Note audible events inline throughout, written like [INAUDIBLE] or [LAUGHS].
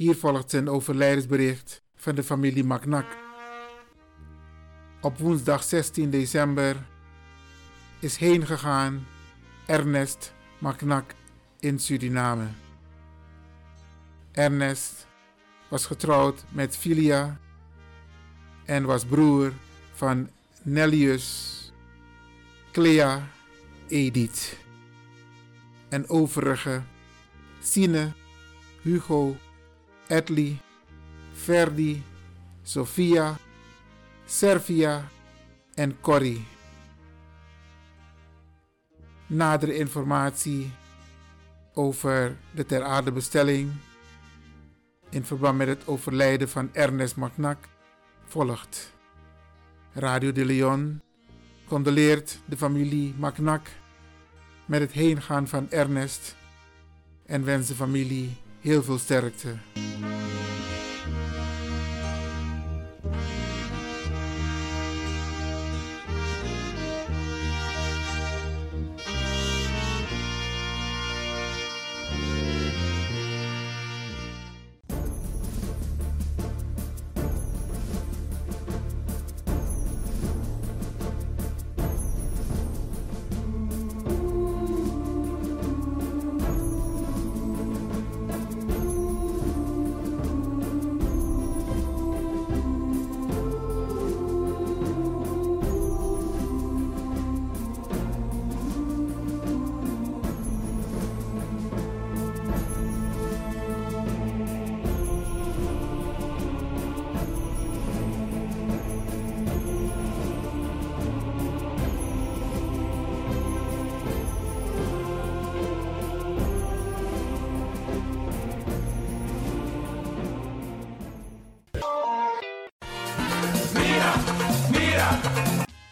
Hier volgt een overlijdensbericht van de familie Macnak. Op woensdag 16 december is heengegaan Ernest Macnak in Suriname. Ernest was getrouwd met Filia en was broer van Nellius, Clea, Edith en overige Sine, Hugo, Edley, Ferdi, Sophia, Servia en Corrie. Nadere informatie over de ter aarde bestelling in verband met het overlijden van Ernest Macnak volgt. Radio de Leon condoleert de familie Macnak met het heengaan van Ernest en wens de familie heel veel sterkte.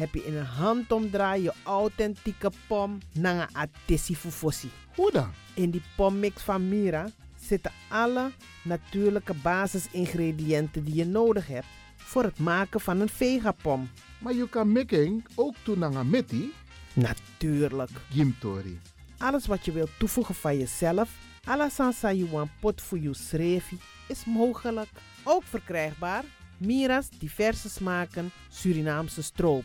heb je in een handomdraai je authentieke pom naar atesi fufosi. Hoe dan? In die pommix van Mira zitten alle natuurlijke basisingrediënten die je nodig hebt voor het maken van een vegapom. Maar je kan making ook doen naar meti. Natuurlijk. Gimtori. Alles wat je wilt toevoegen van jezelf, alla sansa you want pot voor je schreefie, is mogelijk. Ook verkrijgbaar Mira's diverse smaken Surinaamse stroop.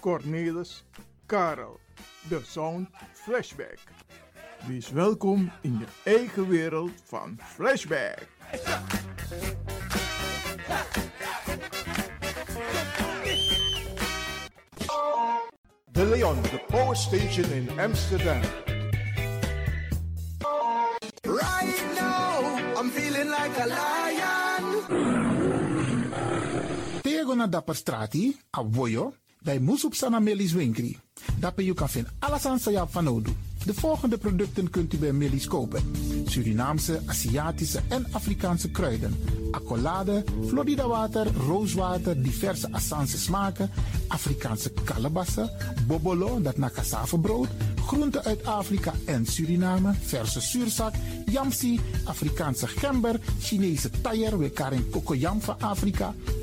Cornelis, Karel. De Sound Flashback. Wees welkom in je eigen wereld van Flashback. De Leon, de Power Station in Amsterdam. Right now, I'm feeling like a lion. Tego na dapper strati, a voyo, dai musup sana melis winkri. Dapper you kan vinden alles aan van nodu. De volgende producten kunt u bij Millie's kopen. Surinaamse, Aziatische en Afrikaanse kruiden. Accolade, Florida water, rooswater, diverse Assange smaken. Afrikaanse kalebassen, bobolo, dat na cassavebrood. Groenten uit Afrika en Suriname, verse zuurzak, yamsi, Afrikaanse gember, Chinese taier, we karing kokoyam van Afrika,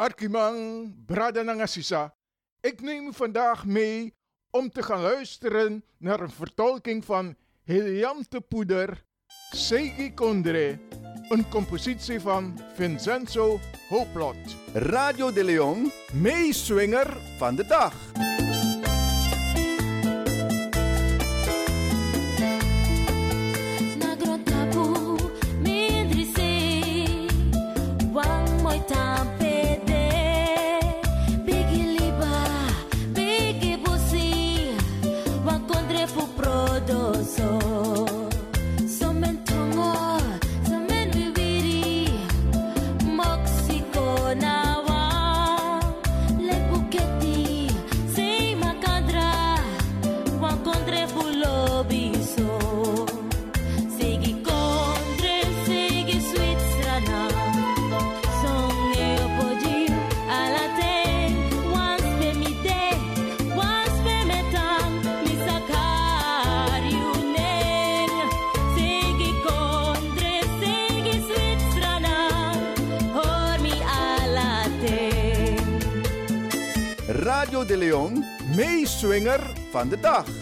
Arkimang, Brada Nangasisa. Ik neem u vandaag mee om te gaan luisteren naar een vertolking van Heliante Poeder, Segi Kondre, een compositie van Vincenzo Hoplot. Radio de Leon, meeswinger van de dag. Meeswinger van de dag.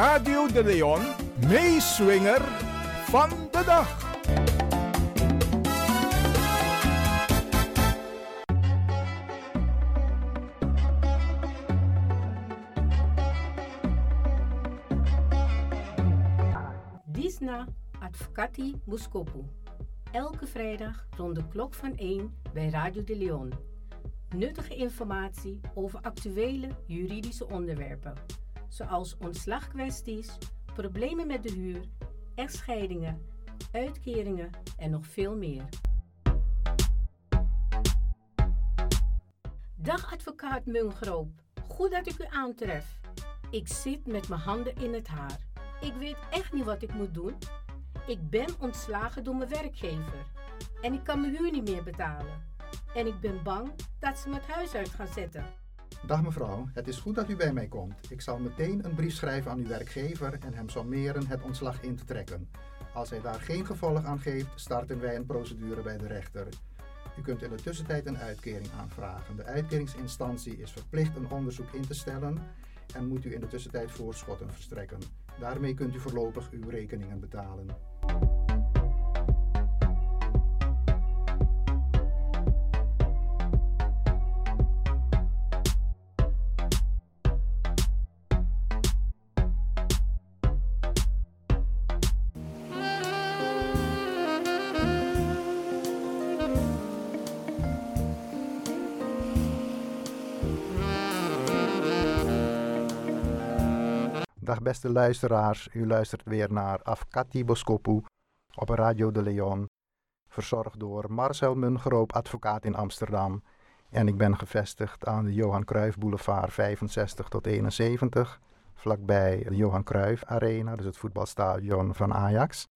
Radio de Leon, meeswinger van de dag. Disna Advocati Muskopu. Elke vrijdag rond de klok van 1 bij Radio de Leon. Nuttige informatie over actuele juridische onderwerpen, zoals ontslagkwesties, problemen met de huur, echtscheidingen, uitkeringen en nog veel meer. Dag advocaat Mungroop, goed dat ik u aantref. Ik zit met mijn handen in het haar. Ik weet echt niet wat ik moet doen. Ik ben ontslagen door mijn werkgever en ik kan mijn huur niet meer betalen. En ik ben bang dat ze me het huis uit gaan zetten. Dag mevrouw, het is goed dat u bij mij komt. Ik zal meteen een brief schrijven aan uw werkgever en hem sommeren het ontslag in te trekken. Als hij daar geen gevolg aan geeft, starten wij een procedure bij de rechter. U kunt in de tussentijd een uitkering aanvragen. De uitkeringsinstantie is verplicht een onderzoek in te stellen en moet u in de tussentijd voorschotten verstrekken. Daarmee kunt u voorlopig uw rekeningen betalen. Beste luisteraars, u luistert weer naar Afkati Boskopu op Radio de Leon. Verzorgd door Marcel Mungroop, advocaat in Amsterdam. En ik ben gevestigd aan de Johan Cruijff Boulevard 65 tot 71. Vlakbij de Johan Cruijff Arena, dus het voetbalstadion van Ajax.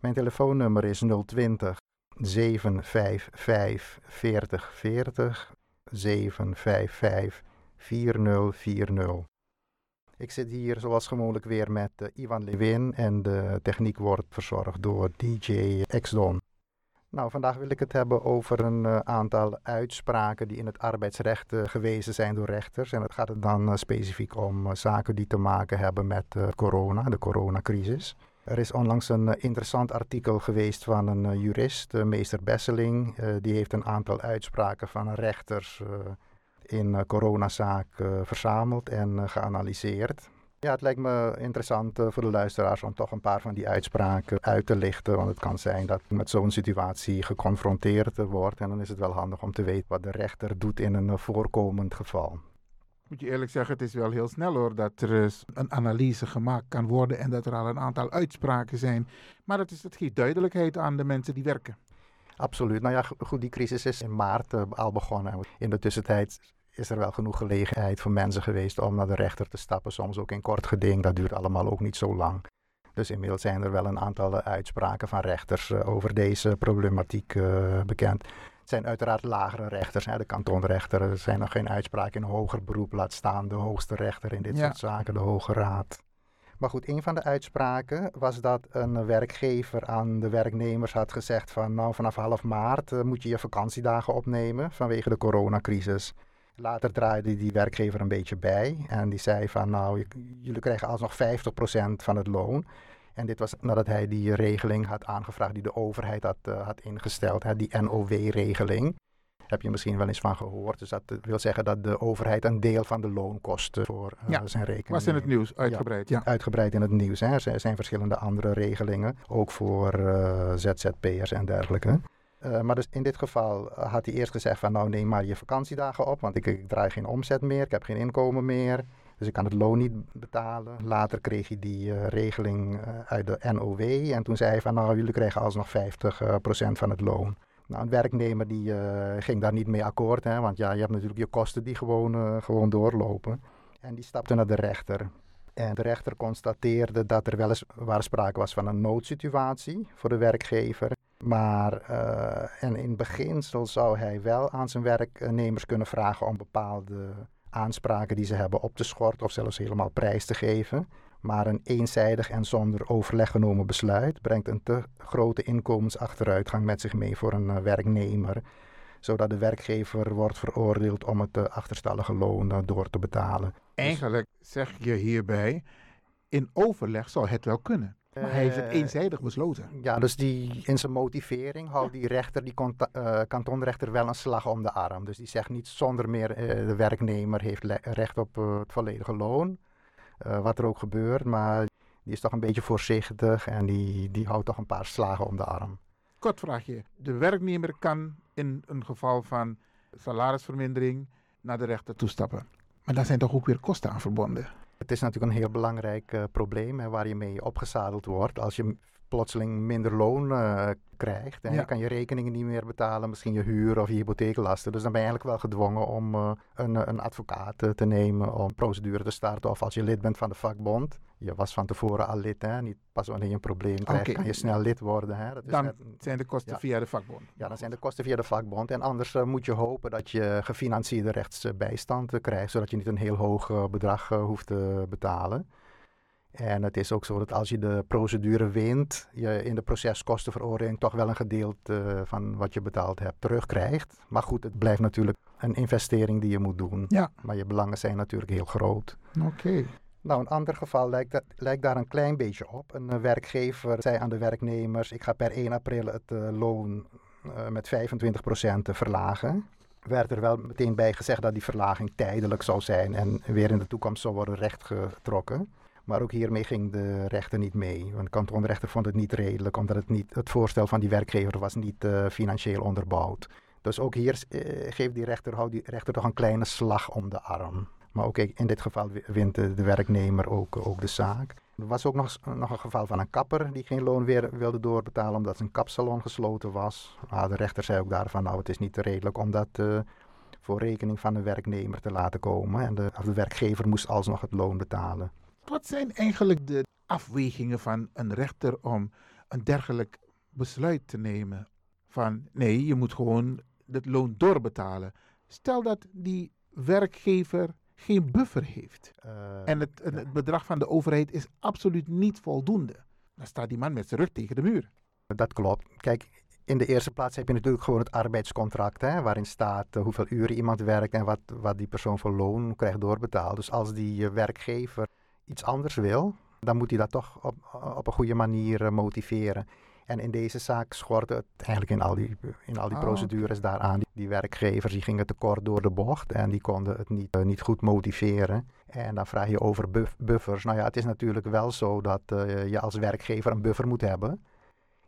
Mijn telefoonnummer is 020 755 4040 755 4040. Ik zit hier zoals gewoonlijk weer met uh, Ivan Lewin en de techniek wordt verzorgd door DJ X-Don. Nou, vandaag wil ik het hebben over een uh, aantal uitspraken die in het arbeidsrecht uh, gewezen zijn door rechters. En het gaat er dan specifiek om zaken die te maken hebben met corona, de coronacrisis. Er is onlangs een interessant artikel geweest van een jurist, meester Besseling. die heeft een aantal uitspraken van rechters in coronazaak verzameld en geanalyseerd. Ja, het lijkt me interessant voor de luisteraars om toch een paar van die uitspraken uit te lichten. Want het kan zijn dat met zo'n situatie geconfronteerd wordt. En dan is het wel handig om te weten wat de rechter doet in een voorkomend geval. Moet je eerlijk zeggen, het is wel heel snel hoor dat er een analyse gemaakt kan worden en dat er al een aantal uitspraken zijn. Maar het, is, het geeft duidelijkheid aan de mensen die werken. Absoluut. Nou ja, goed, die crisis is in maart uh, al begonnen. In de tussentijd is er wel genoeg gelegenheid voor mensen geweest om naar de rechter te stappen. Soms ook in kort geding, dat duurt allemaal ook niet zo lang. Dus inmiddels zijn er wel een aantal uitspraken van rechters uh, over deze problematiek uh, bekend. Het zijn uiteraard lagere rechters, hè, de kantonrechter. Er zijn nog geen uitspraken in hoger beroep, laat staan de hoogste rechter in dit ja. soort zaken, de Hoge Raad. Maar goed, een van de uitspraken was dat een werkgever aan de werknemers had gezegd van nou vanaf half maart uh, moet je je vakantiedagen opnemen vanwege de coronacrisis. Later draaide die werkgever een beetje bij en die zei van nou, jullie krijgen alsnog 50% van het loon. En dit was nadat hij die regeling had aangevraagd die de overheid had, uh, had ingesteld, hè, die NOW-regeling. Heb je misschien wel eens van gehoord. Dus dat wil zeggen dat de overheid een deel van de loonkosten voor uh, ja, zijn rekening. was in het nieuws, uitgebreid. Ja, ja. uitgebreid in het nieuws. Hè. Er zijn verschillende andere regelingen, ook voor uh, ZZP'ers en dergelijke. Uh, maar dus in dit geval had hij eerst gezegd van nou neem maar je vakantiedagen op, want ik, ik draai geen omzet meer, ik heb geen inkomen meer. Dus ik kan het loon niet betalen. Later kreeg hij die uh, regeling uh, uit de NOW. En toen zei hij van nou jullie krijgen alsnog 50% van het loon. Nou, een werknemer die ging daar niet mee akkoord. Hè, want ja, je hebt natuurlijk je kosten die gewoon, gewoon doorlopen. En die stapte naar de rechter. En de rechter constateerde dat er weliswaar sprake was van een noodsituatie voor de werkgever. Maar uh, en in beginsel zou hij wel aan zijn werknemers kunnen vragen om bepaalde aanspraken die ze hebben op te schorten of zelfs helemaal prijs te geven. Maar een eenzijdig en zonder overleg genomen besluit brengt een te grote inkomensachteruitgang met zich mee voor een uh, werknemer. Zodat de werkgever wordt veroordeeld om het uh, achterstallige loon uh, door te betalen. Eigenlijk zeg je hierbij, in overleg zou het wel kunnen. Maar hij heeft het eenzijdig besloten. Ja, dus die, in zijn motivering houdt die rechter, die uh, kantonrechter, wel een slag om de arm. Dus die zegt niet zonder meer uh, de werknemer heeft recht op uh, het volledige loon. Wat er ook gebeurt, maar die is toch een beetje voorzichtig en die, die houdt toch een paar slagen om de arm. Kort vraagje. De werknemer kan in een geval van salarisvermindering naar de rechter toestappen. Maar daar zijn toch ook weer kosten aan verbonden? Het is natuurlijk een heel belangrijk uh, probleem hè, waar je mee opgezadeld wordt. Als je plotseling minder loon uh, krijgt. En ja. je kan je rekeningen niet meer betalen, misschien je huur of je hypotheeklasten. Dus dan ben je eigenlijk wel gedwongen om uh, een, een advocaat uh, te nemen om procedure te starten. Of als je lid bent van de vakbond. Je was van tevoren al lid, hè? niet pas wanneer je een probleem krijgt, okay. kan je snel lid worden. Hè? Dat is dan net, zijn de kosten ja. via de vakbond. Ja, dan zijn de kosten via de vakbond. En anders moet je hopen dat je gefinancierde rechtsbijstand krijgt, zodat je niet een heel hoog bedrag hoeft te betalen. En het is ook zo dat als je de procedure wint, je in de proceskostenveroordeling toch wel een gedeelte van wat je betaald hebt terugkrijgt. Maar goed, het blijft natuurlijk een investering die je moet doen. Ja. Maar je belangen zijn natuurlijk heel groot. Oké. Okay. Nou, een ander geval lijkt, dat, lijkt daar een klein beetje op. Een uh, werkgever zei aan de werknemers: Ik ga per 1 april het uh, loon uh, met 25% verlagen werd er wel meteen bij gezegd dat die verlaging tijdelijk zou zijn en weer in de toekomst zou worden rechtgetrokken. Maar ook hiermee ging de rechter niet mee. Want de kantonrechter vond het niet redelijk, omdat het, niet, het voorstel van die werkgever was niet uh, financieel onderbouwd. Dus ook hier uh, geeft die rechter, houdt die rechter toch een kleine slag om de arm. Maar ook in dit geval wint de, werknemer ook, ook de zaak. Er was ook nog, nog een geval van een kapper die geen loon weer wilde doorbetalen omdat zijn kapsalon gesloten was. De rechter zei ook daarvan, nou het is niet redelijk om dat voor rekening van de werknemer te laten komen. En de, de werkgever moest alsnog het loon betalen. Wat zijn eigenlijk de afwegingen van een rechter om een dergelijk besluit te nemen? Van nee, je moet gewoon het loon doorbetalen. Stel dat die werkgever geen buffer heeft uh, en het, het, bedrag van de overheid is absoluut niet voldoende. Dan staat die man met zijn rug tegen de muur. Dat klopt. Kijk, In de eerste plaats heb je natuurlijk gewoon het arbeidscontract, hè, waarin staat eh, hoeveel uren iemand werkt en wat, wat die persoon voor loon krijgt doorbetaald. Dus als die eh, werkgever iets anders wil, dan moet hij dat toch op, op een goede manier eh, motiveren. En in deze zaak schorde het eigenlijk in al die, in al die Ah, procedures daaraan. Die, werkgevers die gingen tekort door de bocht en die konden het niet, eh, niet goed motiveren. En dan vraag je over buff- buffers. Nou ja, het is natuurlijk wel zo dat eh, je als werkgever een buffer moet hebben.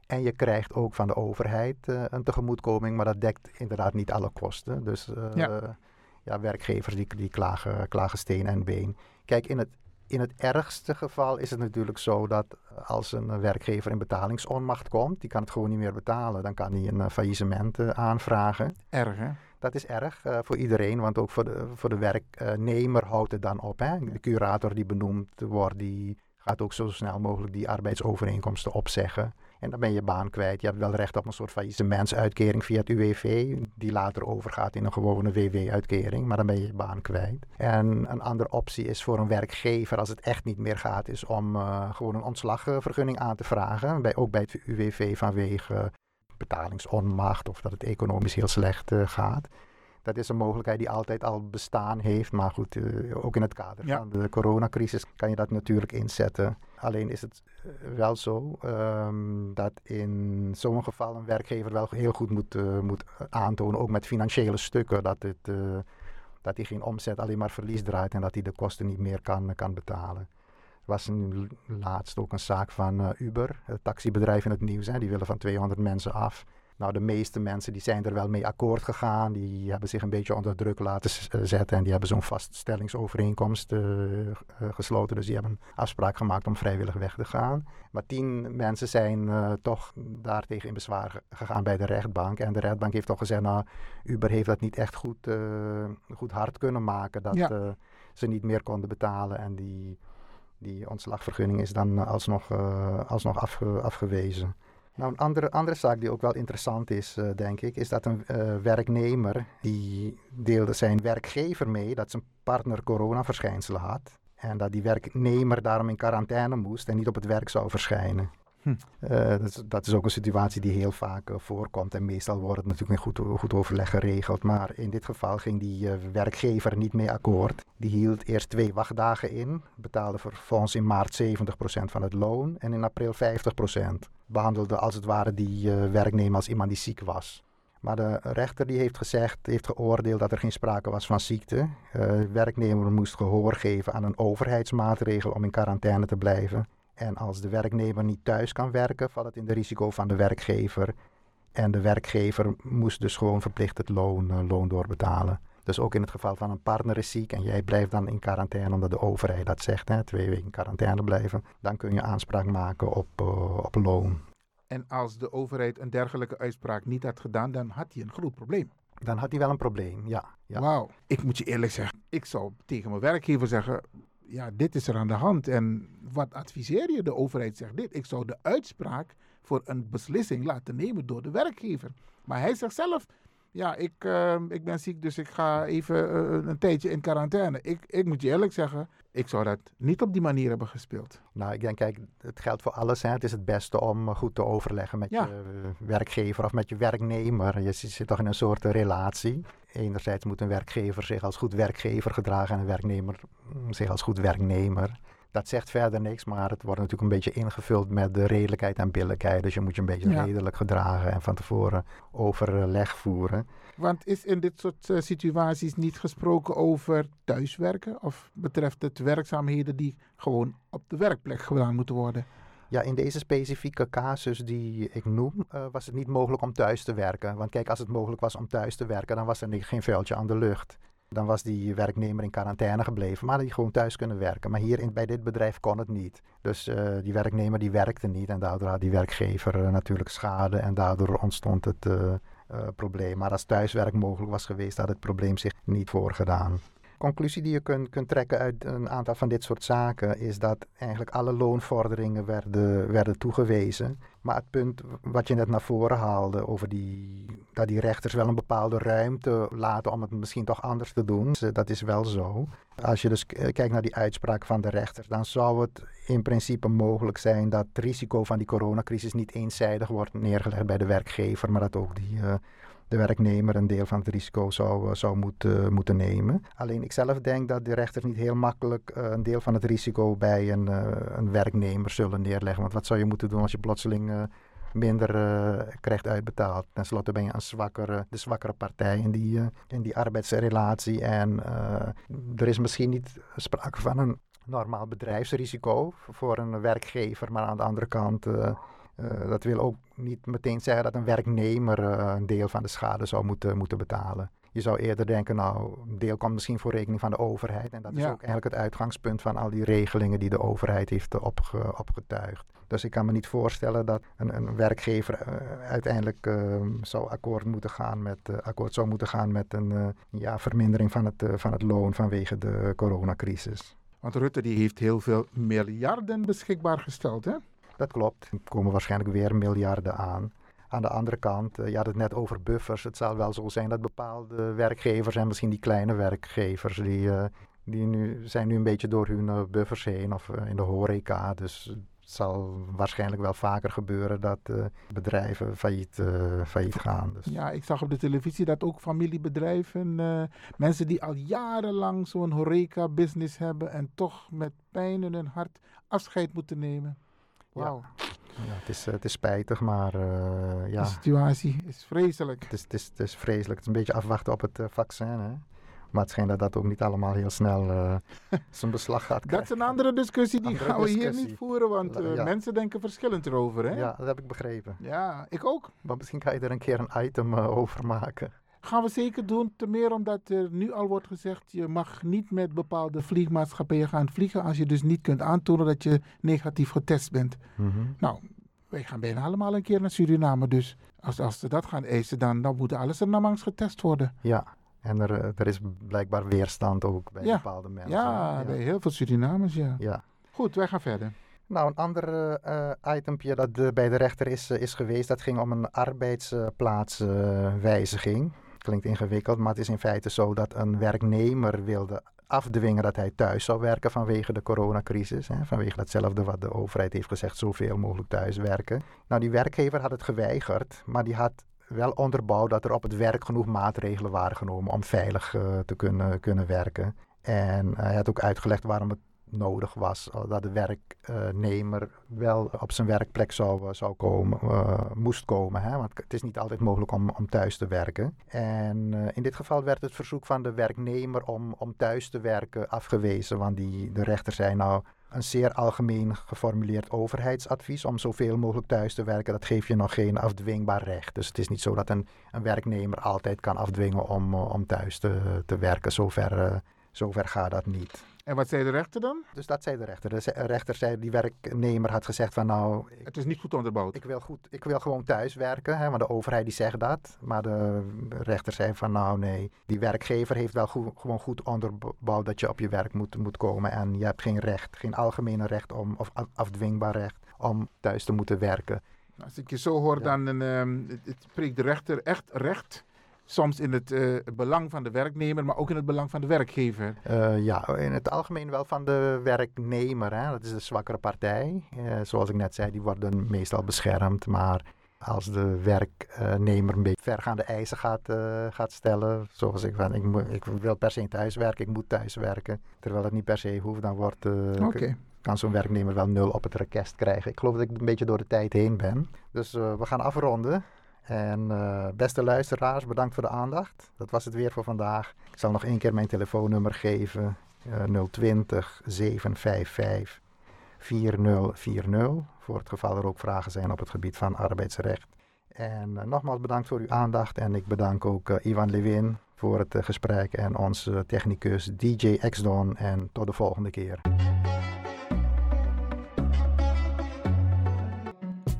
En je krijgt ook van de overheid een tegemoetkoming, maar dat dekt inderdaad niet alle kosten. Dus Ja. ja. werkgevers die, die klagen, klagen steen en been. Kijk, in het, in het ergste geval is het natuurlijk zo dat als een werkgever in betalingsonmacht komt, die kan het gewoon niet meer betalen, dan kan hij een eh, faillissement eh, aanvragen. Erg, hè? Dat is erg eh, voor iedereen, want ook voor de, voor de werknemer houdt het dan op. Hè? De curator die benoemd wordt, die gaat ook zo snel mogelijk die arbeidsovereenkomsten opzeggen. En dan ben je baan kwijt. Je hebt wel recht op een soort faillissementsuitkering via het UWV, die later overgaat in een gewone WW-uitkering, maar dan ben je je baan kwijt. En een andere optie is voor een werkgever, als het echt niet meer gaat, is om eh, gewoon een ontslagvergunning aan te vragen. Bij, ook bij het UWV vanwege betalingsonmacht of dat het economisch heel slecht eh, gaat. Dat is een mogelijkheid die altijd al bestaan heeft. Maar goed, eh, ook in het kader Ja. van de coronacrisis kan je dat natuurlijk inzetten. Alleen is het eh, wel zo ehm, dat in zo'n geval een werkgever wel heel goed moet, eh, moet aantonen, ook met financiële stukken, dat, het, dat hij geen omzet, alleen maar verlies draait en dat hij de kosten niet meer kan, kan betalen. Er was een, laatst ook een zaak van Uber, het taxibedrijf in het nieuws. Hè, die willen van 200 mensen af. Nou, de meeste mensen die zijn er wel mee akkoord gegaan. Die hebben zich een beetje onder druk laten eh, zetten. En die hebben zo'n vaststellingsovereenkomst eh, eh, gesloten. Dus die hebben een afspraak gemaakt om vrijwillig weg te gaan. Maar tien mensen zijn eh, toch daartegen in bezwaar ge- gegaan bij de rechtbank. En de rechtbank heeft toch gezegd, nou, Uber heeft dat niet echt goed, goed hard kunnen maken. Dat Ja. ze niet meer konden betalen. En die, die ontslagvergunning is dan alsnog, alsnog afge- afgewezen. Nou, een andere, andere zaak die ook wel interessant is, eh, denk ik, is dat een eh, werknemer die deelde zijn werkgever mee dat zijn partner coronaverschijnselen had. En dat die werknemer daarom in quarantaine moest en niet op het werk zou verschijnen. Hm. Eh, dat, is, ook een situatie die heel vaak eh, voorkomt. En meestal wordt het natuurlijk in goed, goed overleg geregeld. Maar in dit geval ging die eh, werkgever niet mee akkoord. Die hield eerst twee wachtdagen in. Betaalde vervolgens in maart 70% van het loon. En in april 50%. Behandelde als het ware die werknemer als iemand die ziek was. Maar de rechter die heeft gezegd, heeft geoordeeld dat er geen sprake was van ziekte. De werknemer moest gehoor geven aan een overheidsmaatregel om in quarantaine te blijven. En als de werknemer niet thuis kan werken, valt het in de risico van de werkgever. En de werkgever moest dus gewoon verplicht het loon, eh, loon doorbetalen. Dus ook in het geval van een partner is ziek en jij blijft dan in quarantaine omdat de overheid dat zegt, hè, twee weken in quarantaine blijven, dan kun je aanspraak maken op, eh, op loon. En als de overheid een dergelijke uitspraak niet had gedaan, dan had hij een groot probleem. Dan had hij wel een probleem, ja. ja. Wauw. Ik moet je eerlijk zeggen, ik zou tegen mijn werkgever zeggen, ja, dit is er aan de hand. En wat adviseer je? De overheid zegt dit. Ik zou de uitspraak voor een beslissing laten nemen door de werkgever. Maar hij zegt zelf, ja, ik, eh, ik ben ziek, dus ik ga even eh, een tijdje in quarantaine. Ik, ik moet je eerlijk zeggen, ik zou dat niet op die manier hebben gespeeld. Nou, ik denk, kijk, het geldt voor alles. Hè. Het is het beste om goed te overleggen met Ja. je eh, werkgever of met je werknemer. Je zit toch in een soort relatie. Enerzijds moet een werkgever zich als goed werkgever gedragen en een werknemer mm, zich als goed werknemer. Dat zegt verder niks, maar het wordt natuurlijk een beetje ingevuld met de redelijkheid en billijkheid. Dus je moet je een beetje Ja. redelijk gedragen en van tevoren overleg voeren. Want is in dit soort eh, situaties niet gesproken over thuiswerken? Of betreft het werkzaamheden die gewoon op de werkplek gedaan moeten worden? Ja, in deze specifieke casus die ik noem, eh, was het niet mogelijk om thuis te werken. Want kijk, als het mogelijk was om thuis te werken, dan was er geen vuiltje aan de lucht. Dan was die werknemer in quarantaine gebleven, maar hij gewoon thuis kunnen werken. Maar hier in, bij dit bedrijf kon het niet. Dus eh, die werknemer die werkte niet en daardoor had die werkgever eh, natuurlijk schade en daardoor ontstond het probleem. Maar als thuiswerk mogelijk was geweest, had het probleem zich niet voorgedaan. Conclusie die je kunt, kunt trekken uit een aantal van dit soort zaken is dat eigenlijk alle loonvorderingen werden, werden toegewezen. Maar het punt wat je net naar voren haalde over die, dat die rechters wel een bepaalde ruimte laten om het misschien toch anders te doen. Eh, Dat is wel zo. Als je dus k- kijkt naar die uitspraak van de rechters, dan zou het in principe mogelijk zijn dat het risico van die coronacrisis niet eenzijdig wordt neergelegd bij de werkgever, maar dat ook die, eh, de werknemer een deel van het risico zou, eh, zou moeten, moeten nemen. Alleen ik zelf denk dat de rechters niet heel makkelijk eh, een deel van het risico bij een, eh, een werknemer zullen neerleggen. Want wat zou je moeten doen als je plotseling eh, minder eh, krijgt uitbetaald? Ten slotte ben je een zwakkere, de zwakkere partij in die, eh, in die arbeidsrelatie. En eh, er is misschien niet sprake van een normaal bedrijfsrisico voor een werkgever, maar aan de andere kant. Eh, dat wil ook niet meteen zeggen dat een werknemer eh, een deel van de schade zou moeten, moeten betalen. Je zou eerder denken, nou, een deel komt misschien voor rekening van de overheid. En dat is Ja. ook eigenlijk het uitgangspunt van al die regelingen die de overheid heeft eh, opge, opgetuigd. Dus ik kan me niet voorstellen dat een, een werkgever uiteindelijk eh, zou akkoord moeten gaan met, akkoord zou moeten gaan met een ja, vermindering van het, van het loon vanwege de coronacrisis. Want Rutte die heeft heel veel miljarden beschikbaar gesteld, hè? Dat klopt. Er komen waarschijnlijk weer miljarden aan. Aan de andere kant, eh, je had het net over buffers. Het zal wel zo zijn dat bepaalde werkgevers en misschien die kleine werkgevers, die, eh, die nu, zijn nu een beetje door hun eh, buffers heen of in de horeca. Dus het zal waarschijnlijk wel vaker gebeuren dat bedrijven failliet, failliet gaan. Dus. Ja, ik zag op de televisie dat ook familiebedrijven, mensen die al jarenlang zo'n horeca-business hebben en toch met pijn in hun hart afscheid moeten nemen. Wauw, Ja, het, is, eh, het is spijtig, maar eh, ja. de situatie is vreselijk. Het is, het, is, het is vreselijk. Het is een beetje afwachten op het eh, vaccin. Hè? Maar het schijnt dat dat ook niet allemaal heel snel [LAUGHS] zijn beslag gaat Dat krijgen. is een andere discussie, die Andere gaan we hier niet voeren, want Ja. mensen denken verschillend erover, hè? Ja, dat heb ik begrepen. Ja, ik ook. Maar misschien kan je er een keer een item over maken. Gaan we zeker doen, te meer omdat er nu al wordt gezegd, je mag niet met bepaalde vliegmaatschappijen gaan vliegen als je dus niet kunt aantonen dat je negatief getest bent. Nou, wij gaan bijna allemaal een keer naar Suriname, dus als, als ze dat gaan eisen, dan, dan moet alles er namens getest worden. Ja, en er, eh, er is blijkbaar weerstand ook bij Ja. bepaalde mensen. Ja, bij heel veel Surinamers, ja. Ja. Goed, wij gaan verder. Nou, een ander eh itempje dat bij de rechter is, eh, is geweest, dat ging om een arbeidsplaatswijziging. Klinkt ingewikkeld, maar het is in feite zo dat een werknemer wilde afdwingen dat hij thuis zou werken vanwege de coronacrisis. Hè, vanwege datzelfde wat de overheid heeft gezegd, zoveel mogelijk thuis werken. Nou, die werkgever had het geweigerd, maar die had wel onderbouwd dat er op het werk genoeg maatregelen waren genomen om veilig eh, te kunnen, kunnen werken. En hij had ook uitgelegd waarom het nodig was eh, dat de werknemer wel op zijn werkplek zou, eh, zou komen, eh, moest komen. Hè? Want het is niet altijd mogelijk om, om thuis te werken. En in dit geval werd het verzoek van de werknemer om, om thuis te werken afgewezen. Want die, de rechter zei nou, een zeer algemeen geformuleerd overheidsadvies om zoveel mogelijk thuis te werken, dat geeft je nog geen afdwingbaar recht. Dus het is niet zo dat een, een werknemer altijd kan afdwingen om, om thuis te, te werken. Zover, zover gaat dat niet. En wat zei de rechter dan? Dus dat zei de rechter. De rechter zei, die werknemer had gezegd van nou... Het is niet goed onderbouwd. Ik wil, goed, ik wil gewoon thuis werken, hè, want de overheid die zegt dat. Maar de rechter zei van nou nee, die werkgever heeft wel goed, gewoon goed onderbouwd dat je op je werk moet, moet komen. En je hebt geen recht, geen algemene recht om, of af- afdwingbaar recht om thuis te moeten werken. Als ik je zo hoor, dan het, het spreekt de rechter echt recht. Soms in het eh, belang van de werknemer, maar ook in het belang van de werkgever. Eh, ja, in het algemeen wel van de werknemer. Hè? Dat is de zwakkere partij. Eh, zoals ik net zei, die worden meestal beschermd. Maar als de werknemer een beetje vergaande eisen gaat, gaat stellen, zoals ik van ik, moet, ik wil per se thuis werken, ik moet thuis werken, terwijl het niet per se hoeft, dan wordt, kan zo'n werknemer wel nul op het rekest krijgen. Ik geloof dat ik een beetje door de tijd heen ben. Dus we gaan afronden. En eh, beste luisteraars, bedankt voor de aandacht. Dat was het weer voor vandaag. Ik zal nog één keer mijn telefoonnummer geven. eh 020 755 4040. Voor het geval er ook vragen zijn op het gebied van arbeidsrecht. En eh, nogmaals bedankt voor uw aandacht. En ik bedank ook eh, Ivan Lewin voor het gesprek. En onze technicus DJ Xdon. En tot de volgende keer.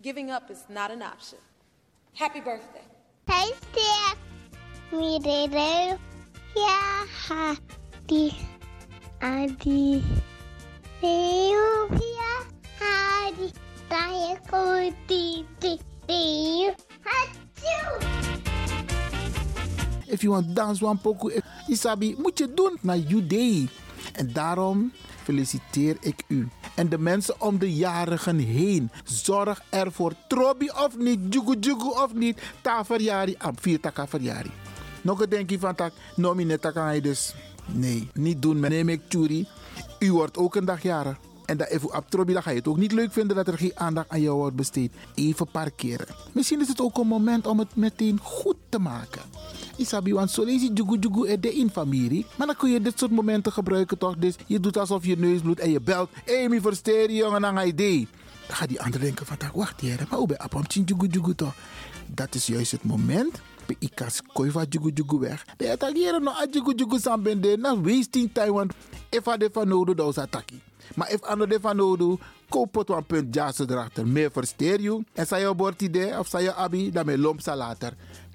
Giving up is not an option. Happy birthday. Hey, Steph. Mirereu. Ya, hadi. Adi. Ya, hadi. Raya kuti, ti, ti. Hachu. If you want dance one poco, Isabi, moet je doen naar you day. En daarom feliciteer ik u. En de mensen om de jarigen heen. Zorg ervoor, trobi of niet, jugu jugu of niet. Ta verjari, am vier taka verjari. Nog een denkje van tak, taka hij dus. Nee, niet doen, meneer Mek Churi. U wordt ook een dag jarig. En dat even op trobi, dan ga je het ook niet leuk vinden dat er geen aandacht aan jou wordt besteed. Even parkeren. Misschien is het ook een moment om het meteen goed te maken. Isabi, want zo lees je jugu jugu er de in familie. Maar dan kun je dit soort momenten gebruiken toch? Dus je doet alsof je neus bloedt en je belt. Versteer je jongen, je idee. Dan gaat die andere denken van, wacht hier, maar hoe ben je jugu jugu toch? Dat is juist het moment. Bij ikas koi van jugu jugu weg. De attackeren no a jugu sambende. Na wasting time, want if a de van is attackie. Maar if ano de van nodig, koop punt jazz erachter. Meer versteer je. En zei je bord idee of zei je abi, dan me lomp later.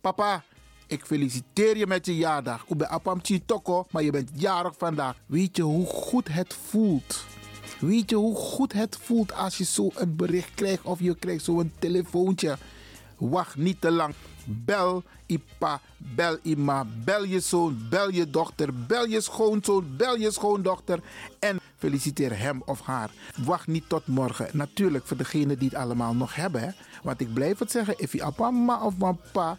Papa, ik feliciteer je met je jaardag. Ik ben apam toko, maar je bent jarig vandaag. Weet je hoe goed het voelt? Weet je hoe goed het voelt als je zo een bericht krijgt of je krijgt zo'n telefoontje? Wacht niet te lang. Bel Ipa, bel Ima, bel je zoon, bel je dochter, bel je schoonzoon, bel je schoondochter en feliciteer hem of haar. Wacht niet tot morgen. Natuurlijk voor degenen die het allemaal nog hebben. Want ik blijf het zeggen, if je mama of papa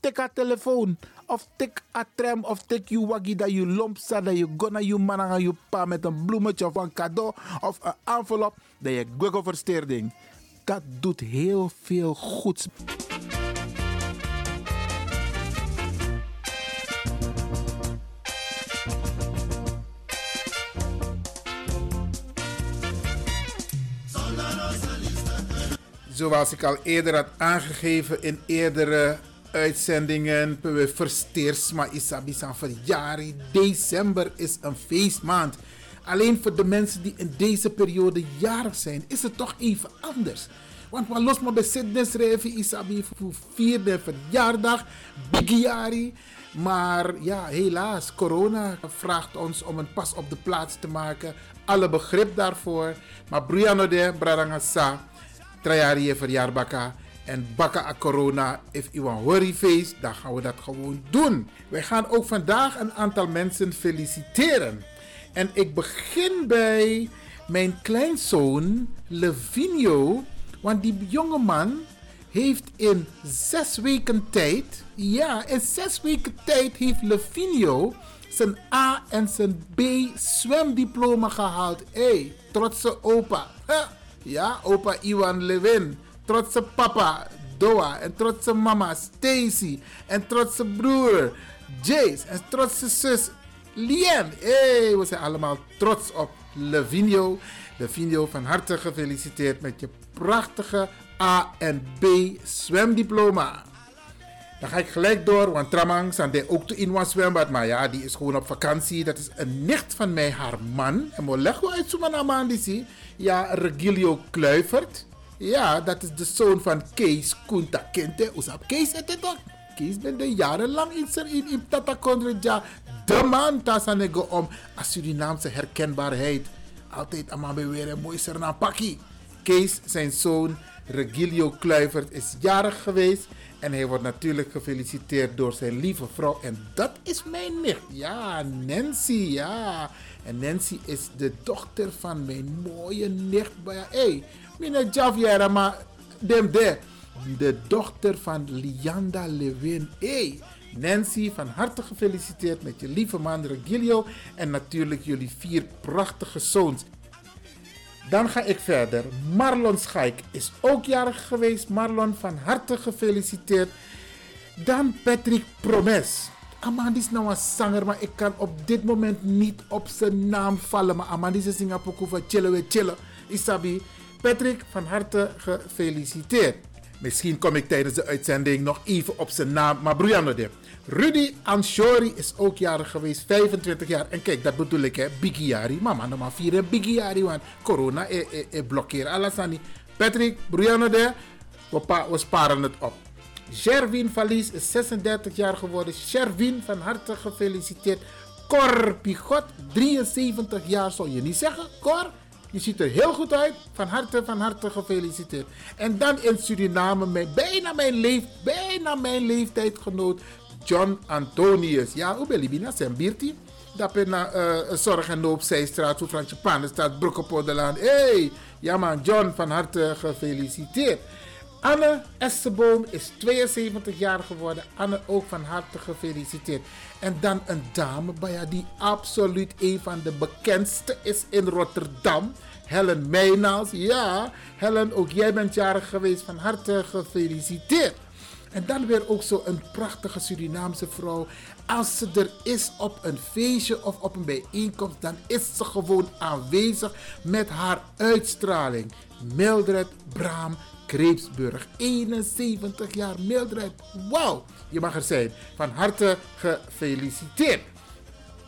tik haar telefoon. Of tik a tram of tik je waggie dat je lomp staat. Dat je gonna je man aan je pa met een bloemetje of een cadeau of een envelop. Dat je gwiggle versteerding. Dat doet heel veel goeds. Zoals ik al eerder had aangegeven in eerdere uitzendingen. We versteersma isabi san verjari. December is een feestmaand. Alleen voor de mensen die in deze periode jarig zijn, is het toch even anders. Want we los maar Sydney schrijven isabi voor vierde verjaardag, bigiari. Maar ja, helaas, corona vraagt ons om een pas op de plaats te maken. Alle begrip daarvoor. Maar Brianna de Brarangasa, trajari je verjaarbaka. En bakka a corona, if u een worryface, dan gaan we dat gewoon doen. Wij gaan ook vandaag een aantal mensen feliciteren. En ik begin bij mijn kleinzoon Levinio. Want die jonge man heeft in zes weken tijd, ja, in zes weken tijd heeft Levinio zijn A en zijn B zwemdiploma gehaald. Hé, hey, trotse opa. Ja, opa Iwan Levin. Trotse papa Doa. En trotse mama Stacy. En trotse broer Jace. En trotse zus Lien. Hey, we zijn allemaal trots op Levinio. Levinio, van harte gefeliciteerd met je prachtige A en B zwemdiploma. Dan ga ik gelijk door, want Tramang zijn ook te in zwembad. Maar ja, die is gewoon op vakantie. Dat is een nicht van mij, haar man. En we leggen uit zo'n naam Ja, Regilio Kluivert. Ja, dat is de zoon van Kees Kunta Kente. Oesap Kees het het ook. Kees ben de jarenlang in in, in Tata Kondreja. De man tasanego om a Surinaamse herkenbaarheid. Altijd allemaal weer een mooi Suriname pakkie. Kees, zijn zoon Regilio Kluivert, is jarig geweest. En hij wordt natuurlijk gefeliciteerd door zijn lieve vrouw. En dat is mijn nicht. Ja, Nancy, ja. En Nancy is de dochter van mijn mooie nicht. Hé, hey, meneer Javiera, maar dem de. De dochter van Lianda Lewin. Hey, Nancy, van harte gefeliciteerd met je lieve man Regilio. En natuurlijk jullie vier prachtige zoons. Dan ga ik verder. Marlon Schaik is ook jarig geweest. Marlon, van harte gefeliciteerd. Dan Patrick Promes. Amandis is nou een zanger, maar ik kan op dit moment niet op zijn naam vallen. Maar Amandis is Singapore van chillen we chillen. Isabi. Patrick, van harte gefeliciteerd. Misschien kom ik tijdens de uitzending nog even op zijn naam, maar de. Rudy Anshori is ook jarig geweest, 25 jaar. En kijk, dat bedoel ik, hè, Bigiari. Mama, nog maar vieren Bigiari, want corona e, e, e blokkeert alles aan die. Patrick, de, we, we sparen het op. Sherwin Valies is 36 jaar geworden. Sherwin, van harte gefeliciteerd. Cor Pigot, 73 jaar, zou je niet zeggen, Cor? Je ziet er heel goed uit. Van harte, van harte gefeliciteerd. En dan in Suriname, mijn, bijna, mijn leef, bijna mijn leeftijdgenoot John Antonius. Ja, hoe ben je binnen? Zijn biertie? Dat ben na uh, Zorg en Noop Zijstraat, hoe Fransje Pan, staat Broekopoddelaan. Hé, hey, ja man, John, van harte gefeliciteerd. Anne Esseboom is 72 jaar geworden. Anne ook van harte gefeliciteerd. En dan een dame bij die absoluut een van de bekendste is in Rotterdam. Helen Meijnaals. Ja, Helen, ook jij bent jarig geweest. Van harte gefeliciteerd. En dan weer ook zo een prachtige Surinaamse vrouw. Als ze er is op een feestje of op een bijeenkomst, dan is ze gewoon aanwezig met haar uitstraling. Mildred Braam Kreepsburg. 71 jaar Mildred. Wauw, je mag er zijn. Van harte gefeliciteerd.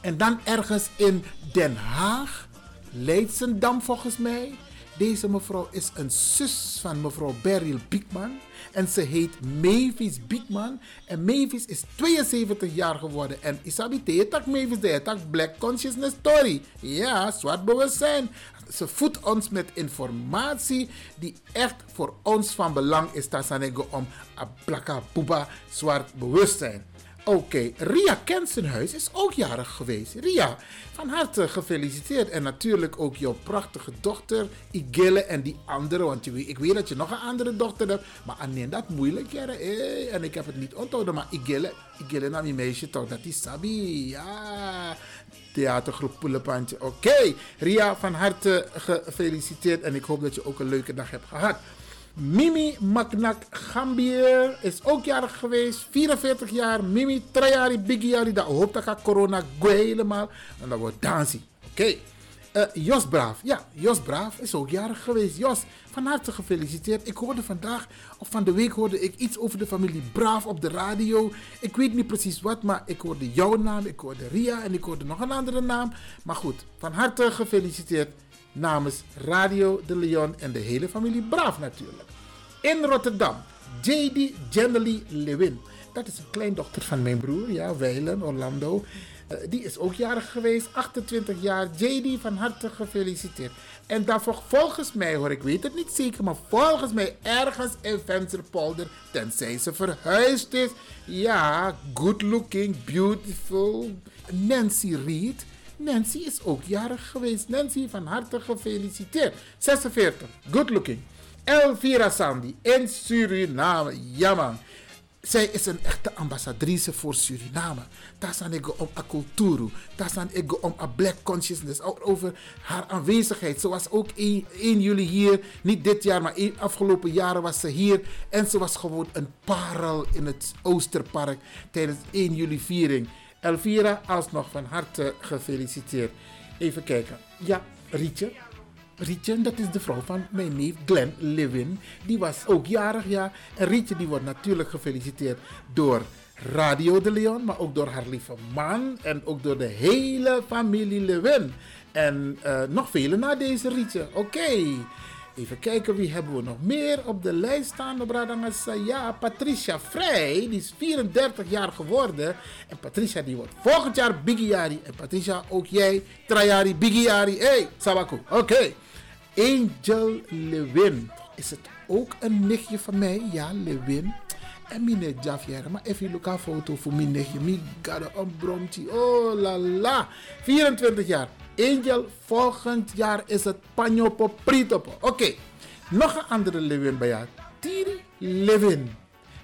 En dan ergens in Den Haag, Leidsendam volgens mij. Deze mevrouw is een zus van mevrouw Beryl Biekman. En ze heet Mavis Biekman. En Mavis is 72 jaar geworden. En isabi teetak Mavis de Black Consciousness Story. Ja, zwart bewustzijn. Ze voedt ons met informatie die echt voor ons van belang is. Tassanego om a blaka puba zwart bewustzijn. Oké, Ria Kensenhuis is ook jarig geweest. Ria, van harte gefeliciteerd. En natuurlijk ook jouw prachtige dochter, Igille en die andere. Want ik weet dat je nog een andere dochter hebt. Maar alleen dat moeilijk, ja. Eh, en ik heb het niet onthouden. Maar Igille, Igille naar die meisje toch, dat is Sabi. Ja, theatergroep Poelepantje. Oké, Ria, van harte gefeliciteerd. En ik hoop dat je ook een leuke dag hebt gehad. Mimi Maknak Gambier is ook jarig geweest. 44 jaar. Mimi, Trajari, Bigiari. Dat hoopt dat corona helemaal. En dat wordt dansie. Oké. Uh, Jos Braaf. Ja, Jos Braaf is ook jarig geweest. Jos, van harte gefeliciteerd. Ik hoorde vandaag, of van de week hoorde ik iets over de familie Braaf op de radio. Ik weet niet precies wat, maar ik hoorde jouw naam, ik hoorde Ria en ik hoorde nog een andere naam. Maar goed, van harte gefeliciteerd namens Radio de Leon en de hele familie Braaf natuurlijk. In Rotterdam, J.D. Jennely Lewin. Dat is een kleindochter van mijn broer, ja, Weilen, Orlando. Uh, die is ook jarig geweest, 28 jaar. JD, van harte gefeliciteerd. En dan volgens mij, hoor, ik weet het niet zeker, maar volgens mij ergens in Vensterpolder, tenzij ze verhuisd is. Ja, good looking, beautiful. Nancy Reed Nancy is ook jarig geweest. Nancy, van harte gefeliciteerd. 46, good looking. Elvira Sandy in Suriname. Ja man. Zij is een echte ambassadrice voor Suriname. Daar staan ik om a cultuur. Daar staan ik om a black consciousness. Over haar aanwezigheid. Ze was ook 1, 1 juli hier. Niet dit jaar, maar de afgelopen jaren was ze hier. En ze was gewoon een parel in het Oosterpark tijdens 1 juli viering. Elvira, alsnog van harte gefeliciteerd. Even kijken. Ja, Rietje. Rietje, dat is de vrouw van mijn neef Glenn Lewin. Die was ook jarig, ja. En Rietje die wordt natuurlijk gefeliciteerd door Radio de Leon, maar ook door haar lieve man en ook door de hele familie Lewin. En eh, nog vele na deze Rietje. Oké. Even kijken, wie hebben we nog meer op de lijst staan? Bradangasa? Ja, Patricia Vrij, die is 34 jaar geworden. En Patricia die wordt volgend jaar Bigiari. En Patricia, ook jij, Trajari, Bigiari. Hey, Sabaku. Oké. Angel Lewin. Is het ook een nichtje van mij? Ja, Lewin. En mine Javier, maar even een foto voor mijn nichtje. Mi gada een. Oh la la. 24 jaar. Angel, volgend jaar is het Panyo Popritopo. Oké, nog een andere Lewin bij jou. Tiri Lewin.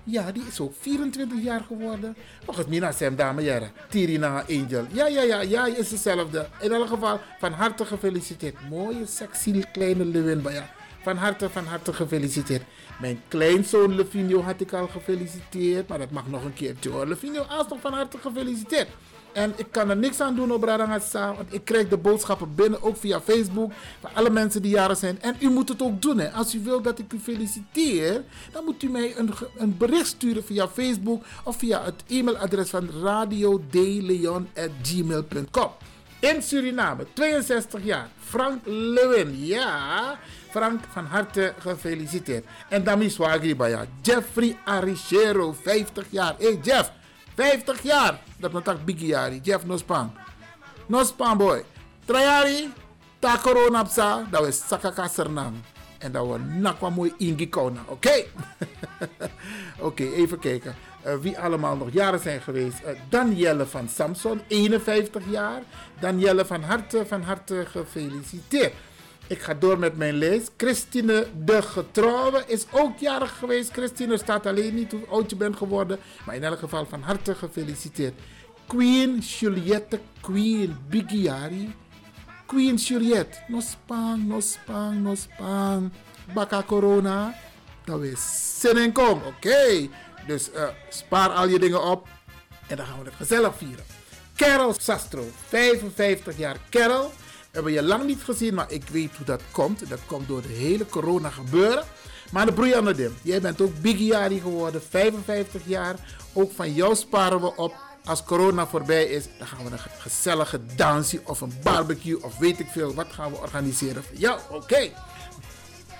Ja, die is ook 24 jaar geworden. Volgens mij naar Sam Dame Jara. Tiri na Angel. Ja, ja, ja, ja, is hetzelfde. In elk geval, van harte gefeliciteerd. Mooie, sexy kleine Lewin bij jou. Van harte, van harte gefeliciteerd. Mijn kleinzoon Levinio had ik al gefeliciteerd. Maar dat mag nog een keertje hoor. Levinio, alsnog van harte gefeliciteerd. En ik kan er niks aan doen op Radangasa. Want ik krijg de boodschappen binnen, ook via Facebook. Van alle mensen die jaren zijn. En u moet het ook doen. Hè. Als u wilt dat ik u feliciteer, dan moet u mij een, een bericht sturen via Facebook. Of via het e-mailadres van radiodeleon.gmail.com. In Suriname, 62 jaar. Frank Lewin. Ja, Frank, van harte gefeliciteerd. En dan is Wagri Jeffrey Arichero, 50 jaar. Hé hey Jeff, 50 jaar. Dat is tak bigiari. Jeff Nospan. Nospan boy. Trajari, ta corona psa, dat is sakaka sernang. En dat we nakwa mooi ingekona. Oké? [LAUGHS] Oké, even kijken. Uh, wie allemaal nog jaren zijn geweest. Uh, Danielle van Samson, 51 jaar. Danielle van harte, van harte gefeliciteerd. Ik ga door met mijn lijst. Christine de Getrouwe is ook jarig geweest. Christine staat alleen niet hoe oud je bent geworden. Maar in elk geval van harte gefeliciteerd. Queen Juliette Queen Bigiari. Queen Juliette. No spang, no spang, no spang. Baka corona. Dat is zin en kom. Oké. Dus uh, spaar al je dingen op. En dan gaan we het gezellig vieren. Carol Sastro. 55 jaar. Carol hebben je lang niet gezien, maar ik weet hoe dat komt. Dat komt door de hele corona gebeuren. Maar de Dim, jij bent ook Bigiari geworden, 55 jaar. Ook van jou sparen we op. Als corona voorbij is, dan gaan we een gezellige dansje of een barbecue of weet ik veel. Wat gaan we organiseren voor jou? Oké.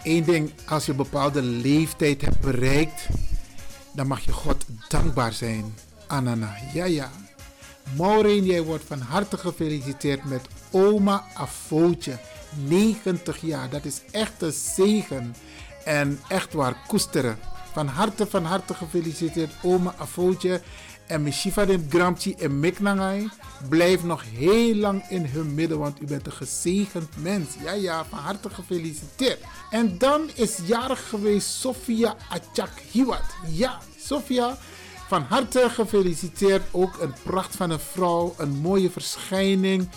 Eén ding, als je een bepaalde leeftijd hebt bereikt, dan mag je God dankbaar zijn. Anana, ja ja. Maureen, jij wordt van harte gefeliciteerd met oma Afootje. 90 jaar, dat is echt een zegen. En echt waar, koesteren. Van harte, van harte gefeliciteerd, oma Afootje. En Mishifa de Gramchi en Miknangai. Blijf nog heel lang in hun midden, want u bent een gezegend mens. Ja, ja, van harte gefeliciteerd. En dan is jarig geweest Sofia Achak Hiwat. Ja, Sofia, van harte gefeliciteerd. Ook een pracht van een vrouw, een mooie verschijning.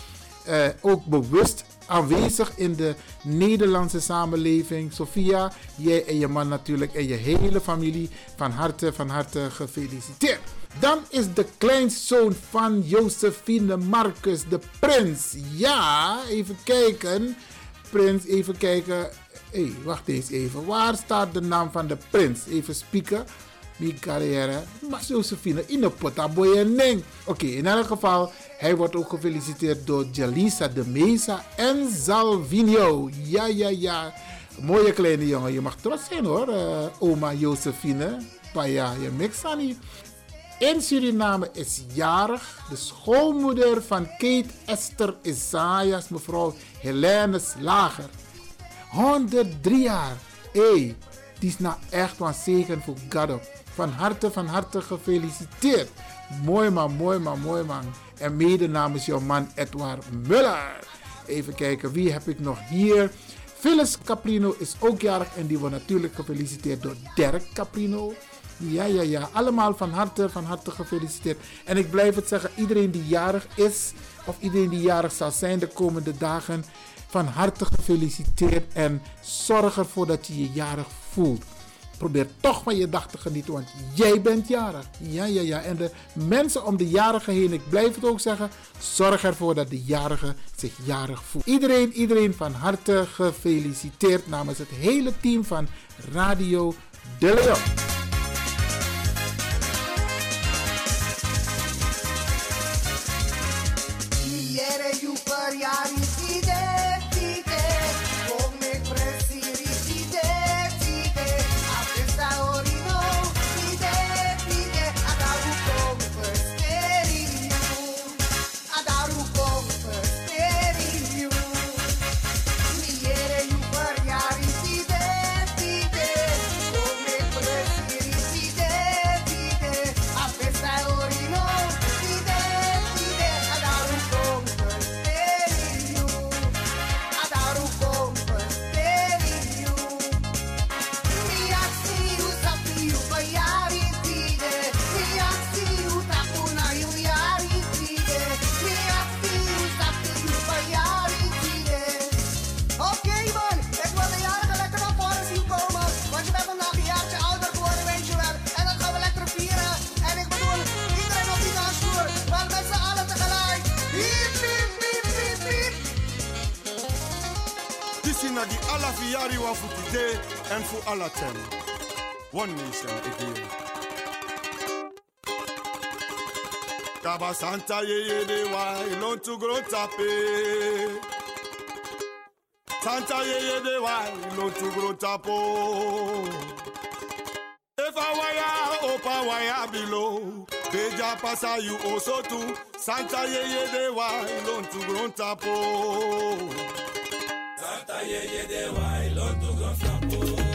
Uh, ook bewust aanwezig in de Nederlandse samenleving. Sophia, jij en je man natuurlijk en je hele familie van harte, van harte gefeliciteerd. Dan is de kleinzoon van Josephine Marcus, de prins. Ja, even kijken. Prins, even kijken. Hé, hey, wacht eens even. Waar staat de naam van de prins? Even spieken. Carrière. Maar Josephine, in de Oké, in elk geval. Hij wordt ook gefeliciteerd door Jalisa de Mesa en Salvinio. Ja, ja, ja. Mooie kleine jongen. Je mag trots zijn hoor, uh, oma Josephine. Paya, je mixani. In Suriname is jarig de schoolmoeder van Kate Esther Isaias, mevrouw Helene Slager. 103 jaar. Hé, hey, die is nou echt een zegen voor God. Van harte, van harte gefeliciteerd. Mooi man, mooi man, mooi man. En mede namens jouw man Edouard Muller. Even kijken, wie heb ik nog hier? Phyllis Caprino is ook jarig en die wordt natuurlijk gefeliciteerd door Dirk Caprino. Ja, ja, ja. Allemaal van harte, van harte gefeliciteerd. En ik blijf het zeggen, iedereen die jarig is, of iedereen die jarig zal zijn de komende dagen, van harte gefeliciteerd. En zorg ervoor dat je je jarig voelt. Probeer toch maar je dag te genieten, want jij bent jarig. Ja, ja, ja. En de mensen om de jarige heen, ik blijf het ook zeggen, zorg ervoor dat de jarige zich jarig voelt. Iedereen, iedereen van harte gefeliciteerd namens het hele team van Radio De Leon. all of them. One nation again. Kaba Santa yeye de wa ilon tu gro tape. Santa yeye de wa ilon tu grow tapo. If I wire up, I wire below. Beja pasa you also too. Santa ye yeye de wa ilon tu grow tapo. Santa ye yeye de wa ilon tu grow tapo.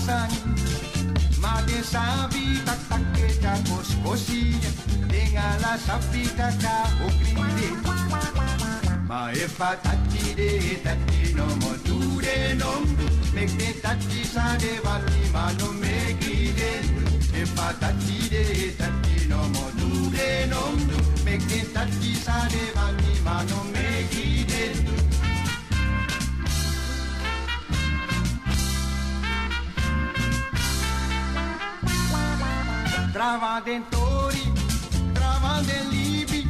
Chismasani. Ma de sabi tak tak ke ta kos kosi. Dengala sapi ta ka okrinde. Ma e fa tatti de tatti no mo tu de nom. Mek de tatti sa de vali ma no me gide. E fa tatti de tatti no mo tu de nom. Mek de tatti sa de vali ma no me gide. Travadentori, travandelibi,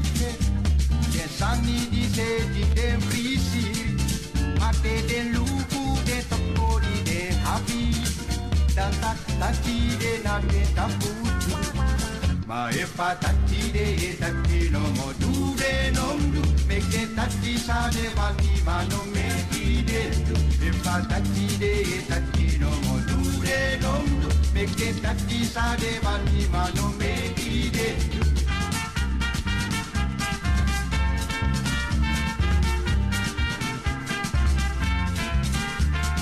den sanni di sedi, den frisi, ma te den lupu, den topori, den happy, dan tak taki, den na den taputu. Ma e fa tatti de e tatti no mo du de nom du, me ke tatti sa de vali, ma no me di de du. E fa tatti de e tatti no mo du de nom du, me ke tatti sa de vali, ma no me di de du.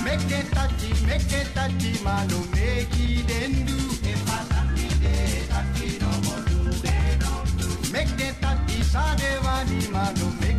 Make it touchy, make it touchy, mano, make it endu. E fa tatti de, tatti no mo du de no du. Make it touchy, sa de vani, mano, make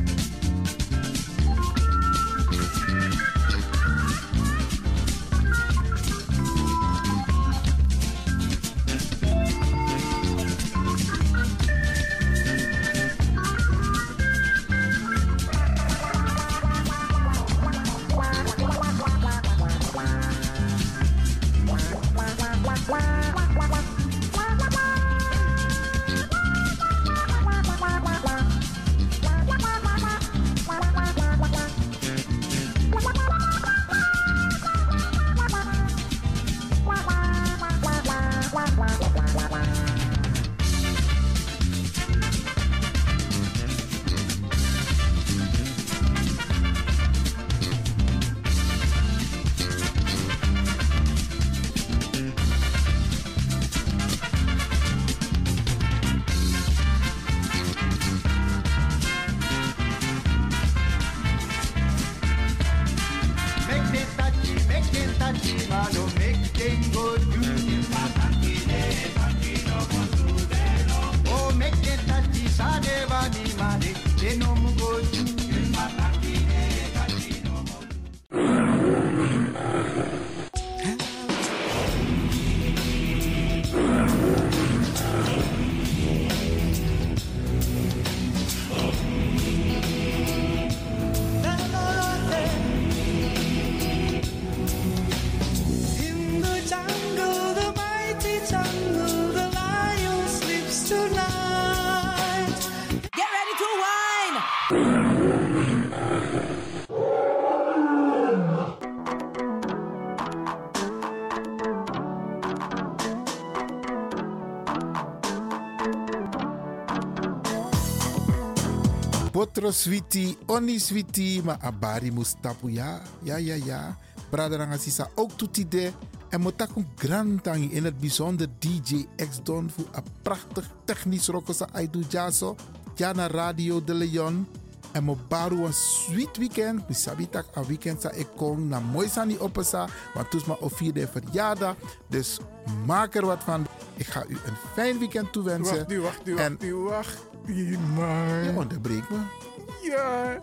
Potro switi, oni switi, maar abari mustapu ja. Ja, ja, ja. Braderanga sisa ook toetide. En grantangi in het bijzonder DJ X Don voor een prachtig technisch rokosa aidu jaso. Ja na Radio de Leon. En mo baru een sweet weekend. Mi sabi tak a weekend sa ik kom na mooi sani opesa. Want toes ma of vierde verjaardag. Dus maak er wat van. Ik ga u een fijn weekend toewensen. Wacht nu, wacht nu, En- wacht nu, wacht. Je onderbreekt me. Ja,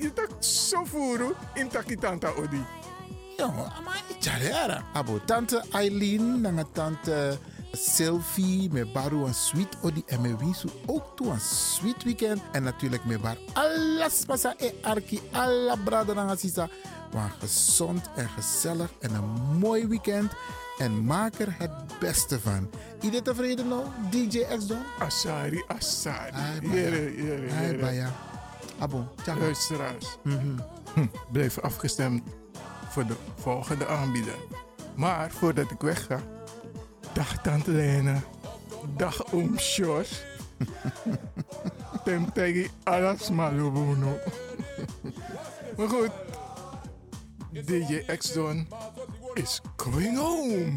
je tak zo voeren in takitanta odi. Ja, maar Jare Abo, tante Eileen, nanga tante Sylvie, met Baru een sweet odi en met Wisu ook toe een sweet weekend. En natuurlijk met Bar alles pasa e arki, alla brada na sisa. Maar gezond en gezellig en een mooi weekend. En maak er het beste van. Iedereen tevreden nou, DJ X-Don? Asari, Asari. Ai, Baya. Jere, jere, Ai, jere. Baya. Tja. Luisteraars, Mhm. hm, blijf afgestemd voor de volgende aanbieder. Maar voordat ik wegga, dag Tante Lena, dag Oom Sjors. [LAUGHS] Tem tegi alas malubuno. maar goed, DJ X-Don is going home.